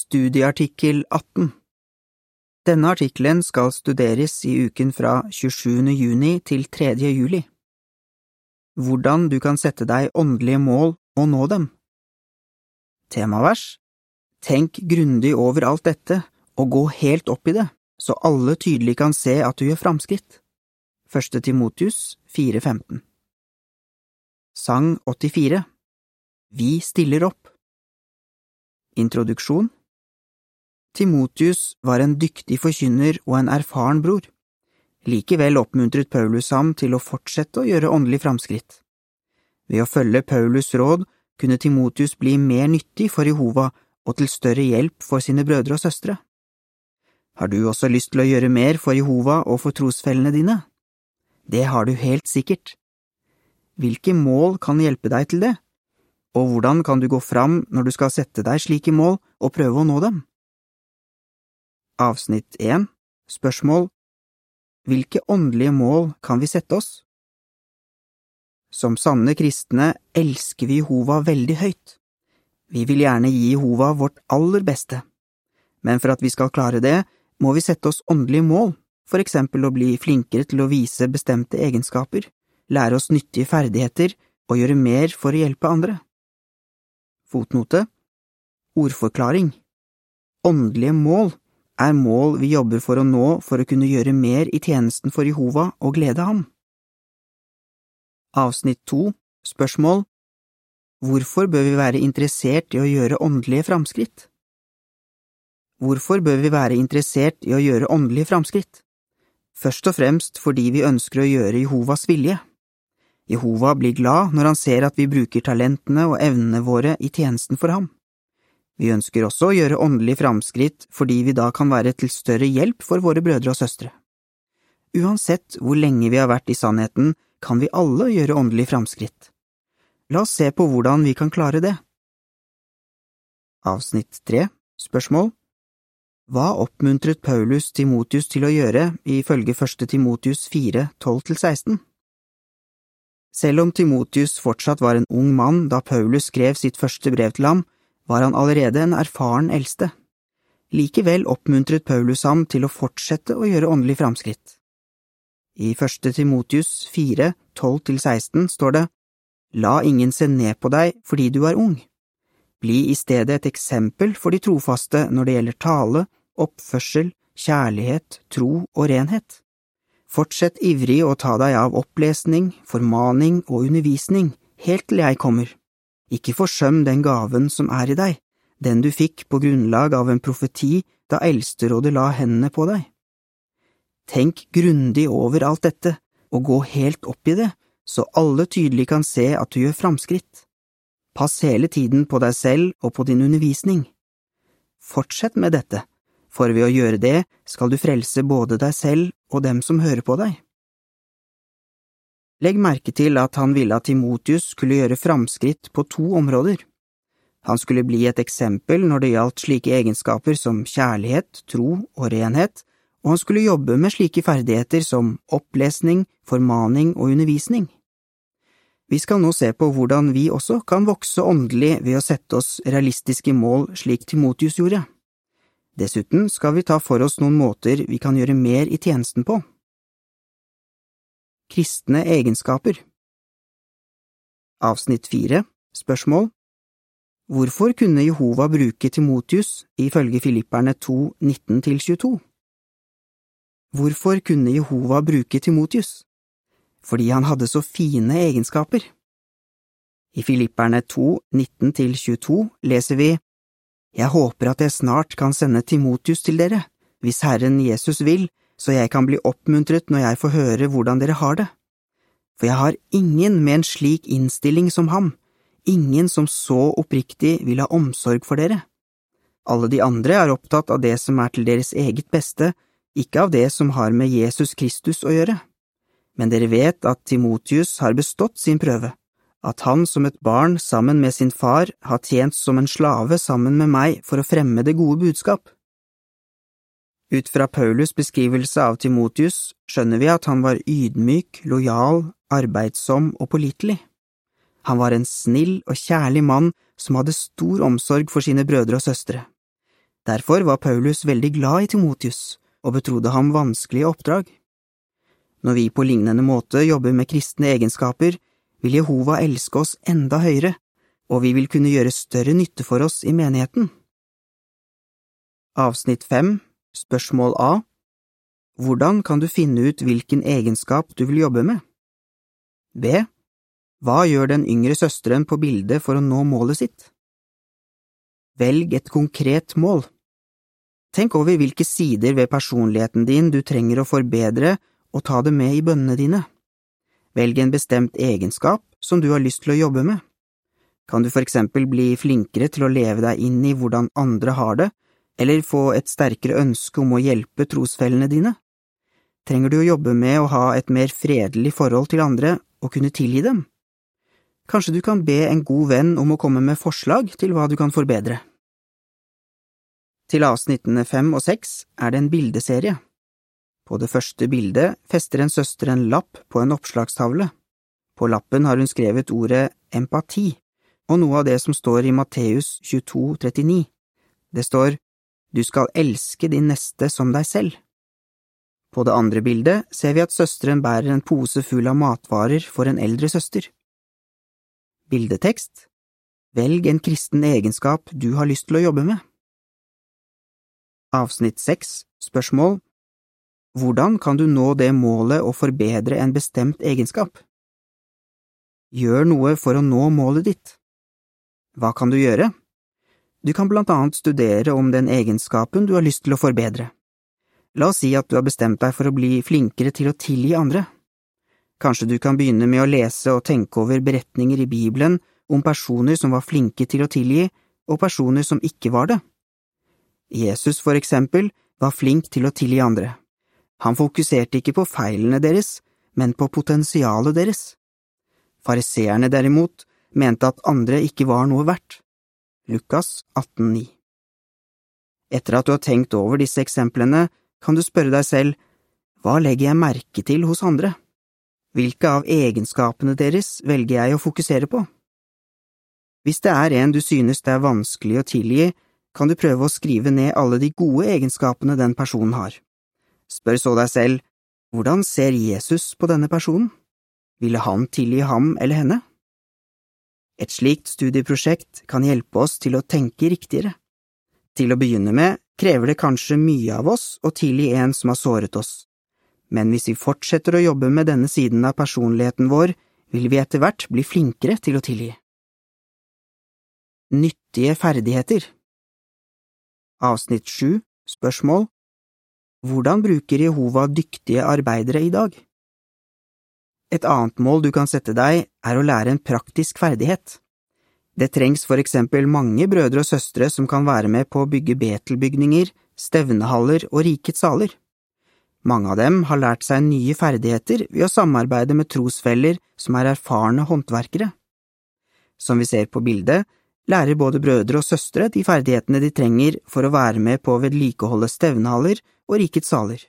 Studieartikkel 18 Denne artikkelen skal studeres i uken fra 27. juni til 3. juli. Hvordan du kan sette deg åndelige mål og nå dem. Temavers Tenk grundig over alt dette og gå helt opp i det, så alle tydelig kan se at du gjør framskritt. Første Timotius 4.15 Sang 84 Vi stiller opp Introduksjon Timotius var en dyktig forkynner og en erfaren bror. Likevel oppmuntret Paulus ham til å fortsette å gjøre åndelig framskritt. Ved å følge Paulus' råd kunne Timotius bli mer nyttig for Jehova og til større hjelp for sine brødre og søstre. Har du også lyst til å gjøre mer for Jehova og for trosfellene dine? Det har du helt sikkert. Hvilke mål kan hjelpe deg til det, og hvordan kan du gå fram når du skal sette deg slike mål og prøve å nå dem? Avsnitt 1 Spørsmål Hvilke åndelige mål kan vi sette oss? Som sanne kristne elsker vi Jehova veldig høyt. Vi vil gjerne gi Jehova vårt aller beste, men for at vi skal klare det, må vi sette oss åndelige mål, for eksempel å bli flinkere til å vise bestemte egenskaper, lære oss nyttige ferdigheter og gjøre mer for å hjelpe andre. Fotnote Ordforklaring Åndelige mål er mål vi jobber for å nå for å kunne gjøre mer i tjenesten for Jehova og glede ham. Avsnitt to Spørsmål Hvorfor bør vi være interessert i å gjøre åndelige framskritt? Hvorfor bør vi være interessert i å gjøre åndelige framskritt? Først og fremst fordi vi ønsker å gjøre Jehovas vilje. Jehova blir glad når han ser at vi bruker talentene og evnene våre i tjenesten for ham. Vi ønsker også å gjøre åndelige framskritt fordi vi da kan være til større hjelp for våre brødre og søstre. Uansett hvor lenge vi har vært i sannheten, kan vi alle gjøre åndelige framskritt. La oss se på hvordan vi kan klare det. Avsnitt tre Spørsmål Hva oppmuntret Paulus Timotius til å gjøre ifølge første Timotius 4, 12–16? Selv om Timotius fortsatt var en ung mann da Paulus skrev sitt første brev til ham, var han allerede en erfaren eldste. Likevel oppmuntret Paulus ham til å fortsette å gjøre åndelig framskritt. I første Timotius 4, 12–16 står det La ingen se ned på deg fordi du er ung. Bli i stedet et eksempel for de trofaste når det gjelder tale, oppførsel, kjærlighet, tro og renhet. Fortsett ivrig å ta deg av opplesning, formaning og undervisning, helt til jeg kommer. Ikke forsøm den gaven som er i deg, den du fikk på grunnlag av en profeti da Eldsterådet la hendene på deg. Tenk grundig over alt dette, og gå helt opp i det, så alle tydelig kan se at du gjør framskritt. Pass hele tiden på deg selv og på din undervisning. Fortsett med dette, for ved å gjøre det skal du frelse både deg selv og dem som hører på deg. Legg merke til at han ville at Timotius skulle gjøre framskritt på to områder. Han skulle bli et eksempel når det gjaldt slike egenskaper som kjærlighet, tro og renhet, og han skulle jobbe med slike ferdigheter som opplesning, formaning og undervisning. Vi skal nå se på hvordan vi også kan vokse åndelig ved å sette oss realistiske mål slik Timotius gjorde. Dessuten skal vi ta for oss noen måter vi kan gjøre mer i tjenesten på. Kristne egenskaper Avsnitt fire Spørsmål Hvorfor kunne Jehova bruke Timotius ifølge Filipperne 2, 19–22? Hvorfor kunne Jehova bruke Timotius? fordi han hadde så fine egenskaper. I Filipperne 2, 19–22 leser vi Jeg håper at jeg snart kan sende Timotius til dere, hvis Herren Jesus vil, så jeg kan bli oppmuntret når jeg får høre hvordan dere har det. For jeg har ingen med en slik innstilling som ham, ingen som så oppriktig vil ha omsorg for dere. Alle de andre er opptatt av det som er til deres eget beste, ikke av det som har med Jesus Kristus å gjøre men dere vet at Timotius har bestått sin prøve, at han som et barn sammen med sin far har tjent som en slave sammen med meg for å fremme det gode budskap. Ut fra Paulus' beskrivelse av Timotius skjønner vi at han var ydmyk, lojal, arbeidsom og pålitelig. Han var en snill og kjærlig mann som hadde stor omsorg for sine brødre og søstre. Derfor var Paulus veldig glad i Timotius og betrodde ham vanskelige oppdrag. Når vi på lignende måte jobber med kristne egenskaper, vil Jehova elske oss enda høyere, og vi vil kunne gjøre større nytte for oss i menigheten. Avsnitt fem, spørsmål A Hvordan kan du finne ut hvilken egenskap du vil jobbe med? B. Hva gjør den yngre søsteren på bildet for å nå målet sitt? Velg et konkret mål. Tenk over hvilke sider ved personligheten din du trenger å forbedre og ta det med i bønnene dine. Velg en bestemt egenskap som du har lyst til å jobbe med. Kan du for eksempel bli flinkere til å leve deg inn i hvordan andre har det, eller få et sterkere ønske om å hjelpe trosfellene dine? Trenger du å jobbe med å ha et mer fredelig forhold til andre og kunne tilgi dem? Kanskje du kan be en god venn om å komme med forslag til hva du kan forbedre? Til avsnittene fem og seks er det en bildeserie. På det første bildet fester en søster en lapp på en oppslagstavle. På lappen har hun skrevet ordet empati, og noe av det som står i Matteus 22, 39. Det står Du skal elske din neste som deg selv. På det andre bildet ser vi at søsteren bærer en pose full av matvarer for en eldre søster. Bildetekst Velg en kristen egenskap du har lyst til å jobbe med. Avsnitt seks Spørsmål hvordan kan du nå det målet å forbedre en bestemt egenskap? Gjør noe for å nå målet ditt. Hva kan du gjøre? Du kan blant annet studere om den egenskapen du har lyst til å forbedre. La oss si at du har bestemt deg for å bli flinkere til å tilgi andre. Kanskje du kan begynne med å lese og tenke over beretninger i Bibelen om personer som var flinke til å tilgi, og personer som ikke var det. Jesus, for eksempel, var flink til å tilgi andre. Han fokuserte ikke på feilene deres, men på potensialet deres. Fariseerne derimot mente at andre ikke var noe verdt. Lukas 18,9 Etter at du har tenkt over disse eksemplene, kan du spørre deg selv hva legger jeg merke til hos andre? Hvilke av egenskapene deres velger jeg å fokusere på? Hvis det er en du synes det er vanskelig å tilgi, kan du prøve å skrive ned alle de gode egenskapene den personen har. Spør så deg selv, hvordan ser Jesus på denne personen? Ville han tilgi ham eller henne? Et slikt studieprosjekt kan hjelpe oss til å tenke riktigere. Til å begynne med krever det kanskje mye av oss å tilgi en som har såret oss, men hvis vi fortsetter å jobbe med denne siden av personligheten vår, vil vi etter hvert bli flinkere til å tilgi. Nyttige ferdigheter Avsnitt 7 Spørsmål hvordan bruker Jehova dyktige arbeidere i dag? Et annet mål du kan sette deg, er å lære en praktisk ferdighet. Det trengs for eksempel mange brødre og søstre som kan være med på å bygge Betelbygninger, stevnehaller og rikets saler. Mange av dem har lært seg nye ferdigheter ved å samarbeide med trosfeller som er erfarne håndverkere. Som vi ser på bildet, lærer både brødre og søstre de ferdighetene de trenger for å være med på å vedlikeholde stevnehaller og rikets saler.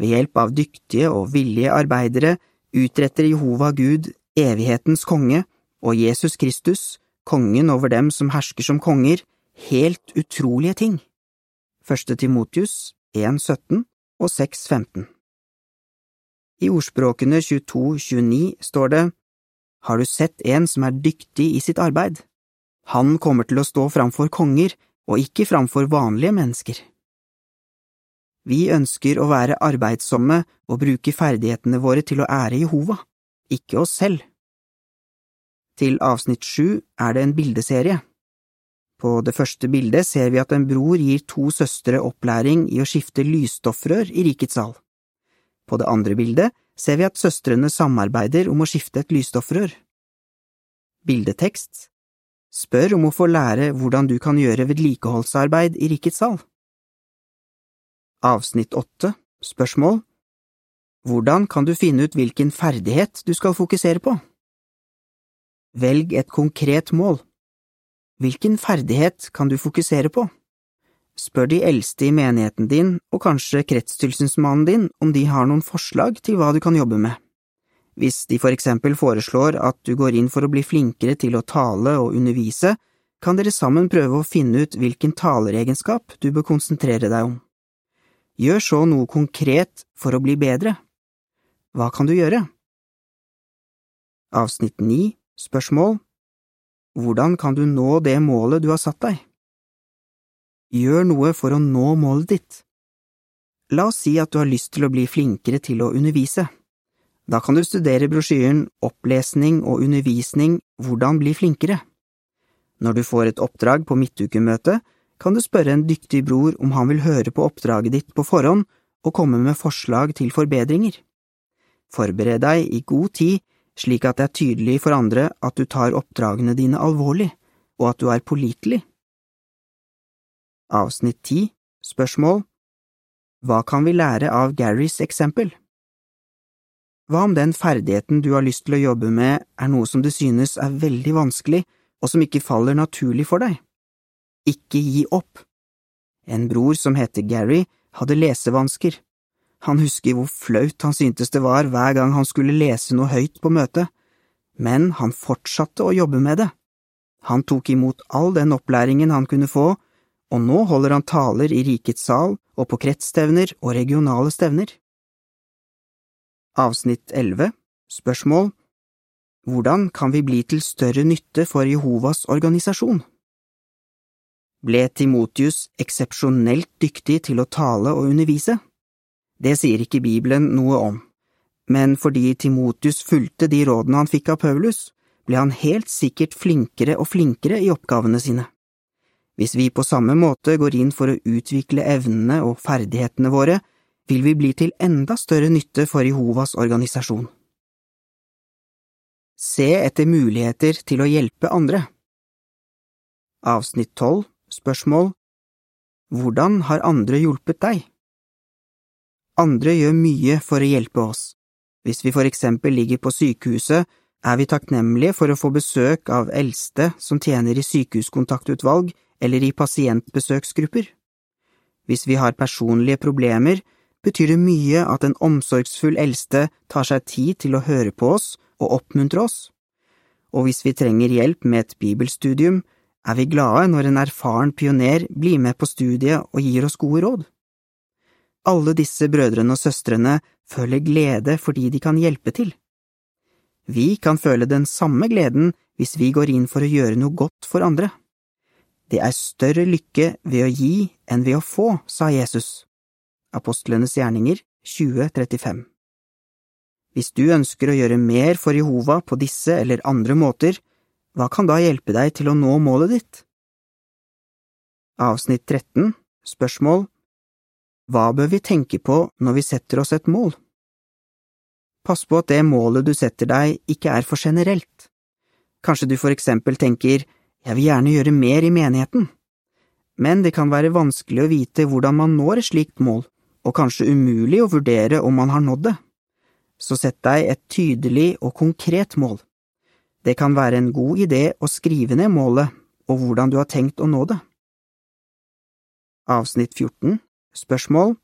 Ved hjelp av dyktige og villige arbeidere utretter Jehova Gud, evighetens konge, og Jesus Kristus, kongen over dem som hersker som konger, helt utrolige ting. Første Timotius 1,17 og 6,15 I ordspråkene 22-29 står det Har du sett en som er dyktig i sitt arbeid? Han kommer til å stå framfor konger og ikke framfor vanlige mennesker. Vi ønsker å være arbeidsomme og bruke ferdighetene våre til å ære Jehova, ikke oss selv. Til avsnitt sju er det en bildeserie. På det første bildet ser vi at en bror gir to søstre opplæring i å skifte lysstoffrør i rikets sal. På det andre bildet ser vi at søstrene samarbeider om å skifte et lysstoffrør. Bildetekst Spør om å få lære hvordan du kan gjøre vedlikeholdsarbeid i rikets sal. Avsnitt åtte Spørsmål Hvordan kan du finne ut hvilken ferdighet du skal fokusere på? Velg et konkret mål. Hvilken ferdighet kan du fokusere på? Spør de eldste i menigheten din og kanskje kretstilsynsmannen din om de har noen forslag til hva du kan jobbe med. Hvis de for eksempel foreslår at du går inn for å bli flinkere til å tale og undervise, kan dere sammen prøve å finne ut hvilken taleregenskap du bør konsentrere deg om. Gjør så noe konkret for å bli bedre. Hva kan du gjøre? Avsnitt 9 Spørsmål Hvordan kan du nå det målet du har satt deg? Gjør noe for å nå målet ditt. La oss si at du har lyst til å bli flinkere til å undervise. Da kan du studere brosjyren Opplesning og undervisning Hvordan bli flinkere. Når du får et oppdrag på midtukemøtet, kan du spørre en dyktig bror om han vil høre på oppdraget ditt på forhånd og komme med forslag til forbedringer. Forbered deg i god tid slik at det er tydelig for andre at du tar oppdragene dine alvorlig, og at du er pålitelig. Avsnitt 10 Spørsmål Hva kan vi lære av Garys eksempel? Hva om den ferdigheten du har lyst til å jobbe med, er noe som du synes er veldig vanskelig, og som ikke faller naturlig for deg? Ikke gi opp. En bror som heter Gary, hadde lesevansker. Han husker hvor flaut han syntes det var hver gang han skulle lese noe høyt på møtet, men han fortsatte å jobbe med det. Han tok imot all den opplæringen han kunne få, og nå holder han taler i Rikets sal og på kretsstevner og regionale stevner. Avsnitt 11 Spørsmål Hvordan kan vi bli til større nytte for Jehovas organisasjon? Ble Timotius eksepsjonelt dyktig til å tale og undervise? Det sier ikke Bibelen noe om, men fordi Timotius fulgte de rådene han fikk av Paulus, ble han helt sikkert flinkere og flinkere i oppgavene sine. Hvis vi på samme måte går inn for å utvikle evnene og ferdighetene våre, vil vi bli til enda større nytte for Jehovas organisasjon. Se etter muligheter til å hjelpe andre. Avsnitt 12 Spørsmål Hvordan har andre hjulpet deg? Andre gjør mye for å hjelpe oss. Hvis vi for eksempel ligger på sykehuset, er vi takknemlige for å få besøk av eldste som tjener i sykehuskontaktutvalg eller i pasientbesøksgrupper. Hvis vi har personlige problemer, betyr det mye at en omsorgsfull eldste tar seg tid til å høre på oss og oppmuntre oss. Og hvis vi trenger hjelp med et bibelstudium, er vi glade når en erfaren pioner blir med på studiet og gir oss gode råd. Alle disse brødrene og søstrene føler glede fordi de kan hjelpe til. Vi kan føle den samme gleden hvis vi går inn for å gjøre noe godt for andre. Det er større lykke ved å gi enn ved å få, sa Jesus. Apostlenes gjerninger 2035 Hvis du ønsker å gjøre mer for Jehova på disse eller andre måter, hva kan da hjelpe deg til å nå målet ditt? Avsnitt 13 Spørsmål Hva bør vi tenke på når vi setter oss et mål? Pass på at det målet du setter deg, ikke er for generelt. Kanskje du for eksempel tenker jeg vil gjerne gjøre mer i menigheten, men det kan være vanskelig å vite hvordan man når et slikt mål og kanskje umulig å vurdere om man har nådd det. Så sett deg et tydelig og konkret mål. Det kan være en god idé å skrive ned målet og hvordan du har tenkt å nå det. Avsnitt 14 Spørsmål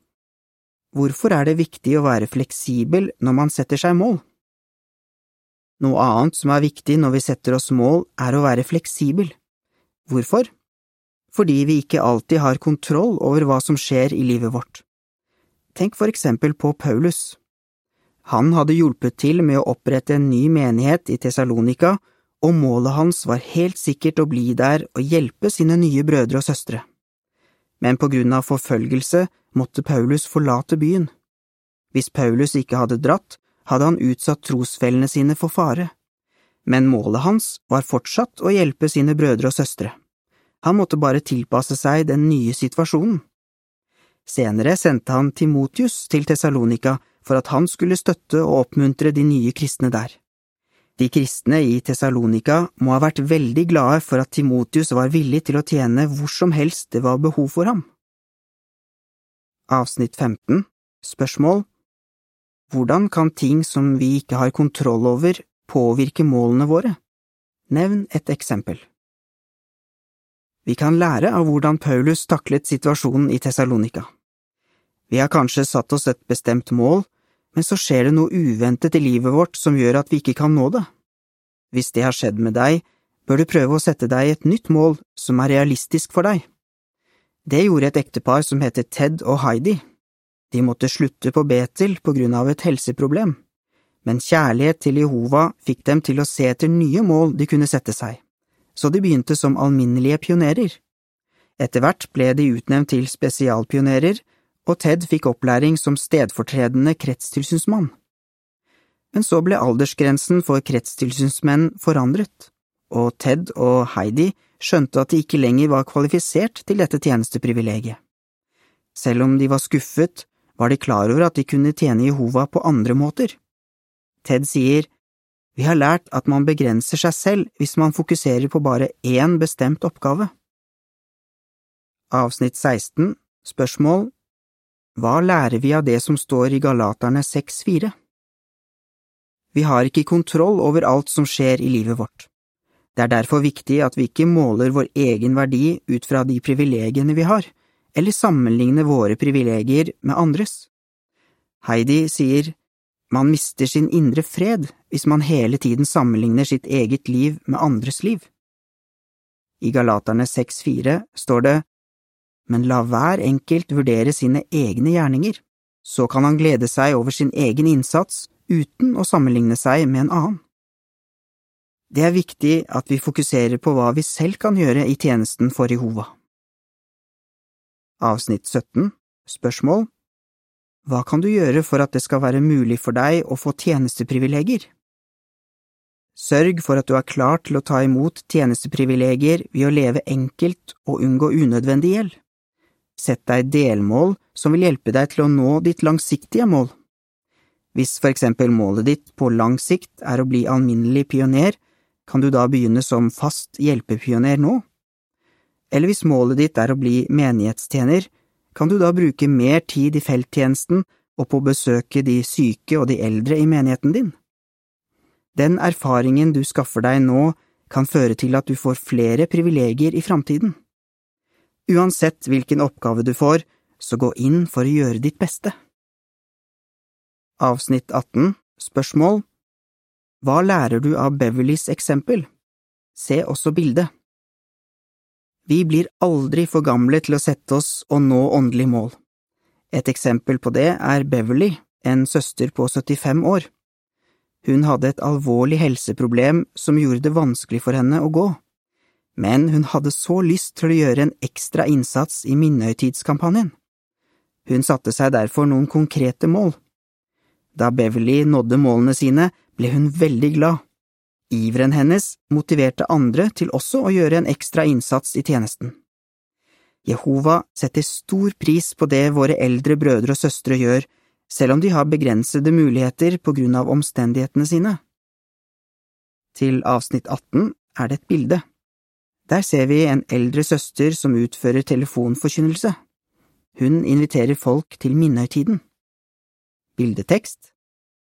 Hvorfor er det viktig å være fleksibel når man setter seg mål? Noe annet som er viktig når vi setter oss mål, er å være fleksibel. Hvorfor? Fordi vi ikke alltid har kontroll over hva som skjer i livet vårt. Tenk for eksempel på Paulus. Han hadde hjulpet til med å opprette en ny menighet i Tessalonika, og målet hans var helt sikkert å bli der og hjelpe sine nye brødre og søstre. Men på grunn av forfølgelse måtte Paulus forlate byen. Hvis Paulus ikke hadde dratt, hadde han utsatt trosfellene sine for fare. Men målet hans var fortsatt å hjelpe sine brødre og søstre. Han måtte bare tilpasse seg den nye situasjonen. Senere sendte han Timotius til Tessalonika for at han skulle støtte og oppmuntre de nye kristne der. De kristne i Tessalonika må ha vært veldig glade for at Timotius var villig til å tjene hvor som helst det var behov for ham. Avsnitt 15 Spørsmål Hvordan kan ting som vi ikke har kontroll over, påvirke målene våre? Nevn et eksempel. Vi kan lære av hvordan Paulus taklet situasjonen i Tessalonika. Vi har kanskje satt oss et bestemt mål, men så skjer det noe uventet i livet vårt som gjør at vi ikke kan nå det. Hvis det har skjedd med deg, bør du prøve å sette deg et nytt mål som er realistisk for deg. Det gjorde et ektepar som heter Ted og Heidi. De måtte slutte på Betel på grunn av et helseproblem, men kjærlighet til Jehova fikk dem til å se etter nye mål de kunne sette seg, så de begynte som alminnelige pionerer. Etter hvert ble de utnevnt til spesialpionerer, og Ted fikk opplæring som stedfortredende kretstilsynsmann. Men så ble aldersgrensen for kretstilsynsmenn forandret, og Ted og Heidi skjønte at de ikke lenger var kvalifisert til dette tjenesteprivilegiet. Selv om de var skuffet, var de klar over at de kunne tjene Jehova på andre måter. Ted sier, Vi har lært at man begrenser seg selv hvis man fokuserer på bare én bestemt oppgave. Avsnitt 16 Spørsmål Hva lærer vi av det som står i Galaterne 6,4? Vi har ikke kontroll over alt som skjer i livet vårt. Det er derfor viktig at vi ikke måler vår egen verdi ut fra de privilegiene vi har, eller sammenligner våre privilegier med andres. Heidi sier man mister sin indre fred hvis man hele tiden sammenligner sitt eget liv med andres liv. I Galaterne 6,4 står det, Men la hver enkelt vurdere sine egne gjerninger, så kan han glede seg over sin egen innsats uten å sammenligne seg med en annen. Det er viktig at vi fokuserer på hva vi selv kan gjøre i tjenesten for Jehova. Avsnitt 17 Spørsmål Hva kan du gjøre for at det skal være mulig for deg å få tjenesteprivilegier? Sørg for at du er klar til å ta imot tjenesteprivilegier ved å leve enkelt og unngå unødvendig gjeld. Sett deg delmål som vil hjelpe deg til å nå ditt langsiktige mål. Hvis for eksempel målet ditt på lang sikt er å bli alminnelig pioner, kan du da begynne som fast hjelpepioner nå? Eller hvis målet ditt er å bli menighetstjener, kan du da bruke mer tid i felttjenesten og på å besøke de syke og de eldre i menigheten din? Den erfaringen du skaffer deg nå, kan føre til at du får flere privilegier i framtiden. Uansett hvilken oppgave du får, så gå inn for å gjøre ditt beste. Avsnitt 18 Spørsmål hva lærer du av Beverleys eksempel? Se også bildet. Vi blir aldri for gamle til å sette oss og nå åndelig mål. Et eksempel på det er Beverly, en søster på 75 år. Hun hadde et alvorlig helseproblem som gjorde det vanskelig for henne å gå, men hun hadde så lyst til å gjøre en ekstra innsats i minnehøytidskampanjen. Hun satte seg derfor noen konkrete mål. Da Beverly nådde målene sine, ble hun veldig glad. Iveren hennes motiverte andre til også å gjøre en ekstra innsats i tjenesten. Jehova setter stor pris på det våre eldre brødre og søstre gjør, selv om de har begrensede muligheter på grunn av omstendighetene sine. Til avsnitt 18 er det et bilde. Der ser vi en eldre søster som utfører telefonforkynnelse. Hun inviterer folk til minnehøytiden. Bildetekst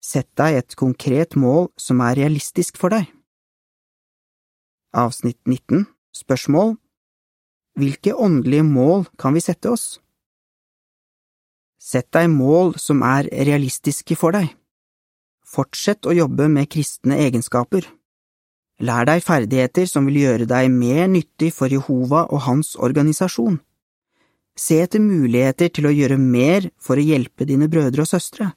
Sett deg et konkret mål som er realistisk for deg. Avsnitt 19 Spørsmål Hvilke åndelige mål kan vi sette oss? Sett deg mål som er realistiske for deg. Fortsett å jobbe med kristne egenskaper. Lær deg ferdigheter som vil gjøre deg mer nyttig for Jehova og hans organisasjon. Se etter muligheter til å gjøre mer for å hjelpe dine brødre og søstre.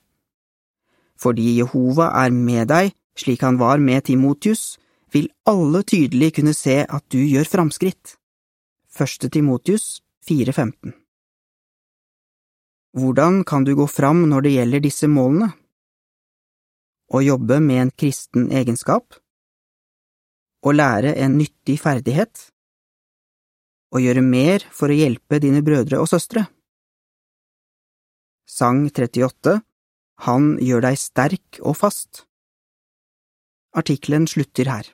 Fordi Jehova er med deg, slik han var med Timotius, vil alle tydelig kunne se at du gjør framskritt. Første Timotius 4.15 Hvordan kan du gå fram når det gjelder disse målene? Å jobbe med en kristen egenskap? Å lære en nyttig ferdighet? Å gjøre mer for å hjelpe dine brødre og søstre? Sang 38 han gjør deg sterk og fast. Artikkelen slutter her.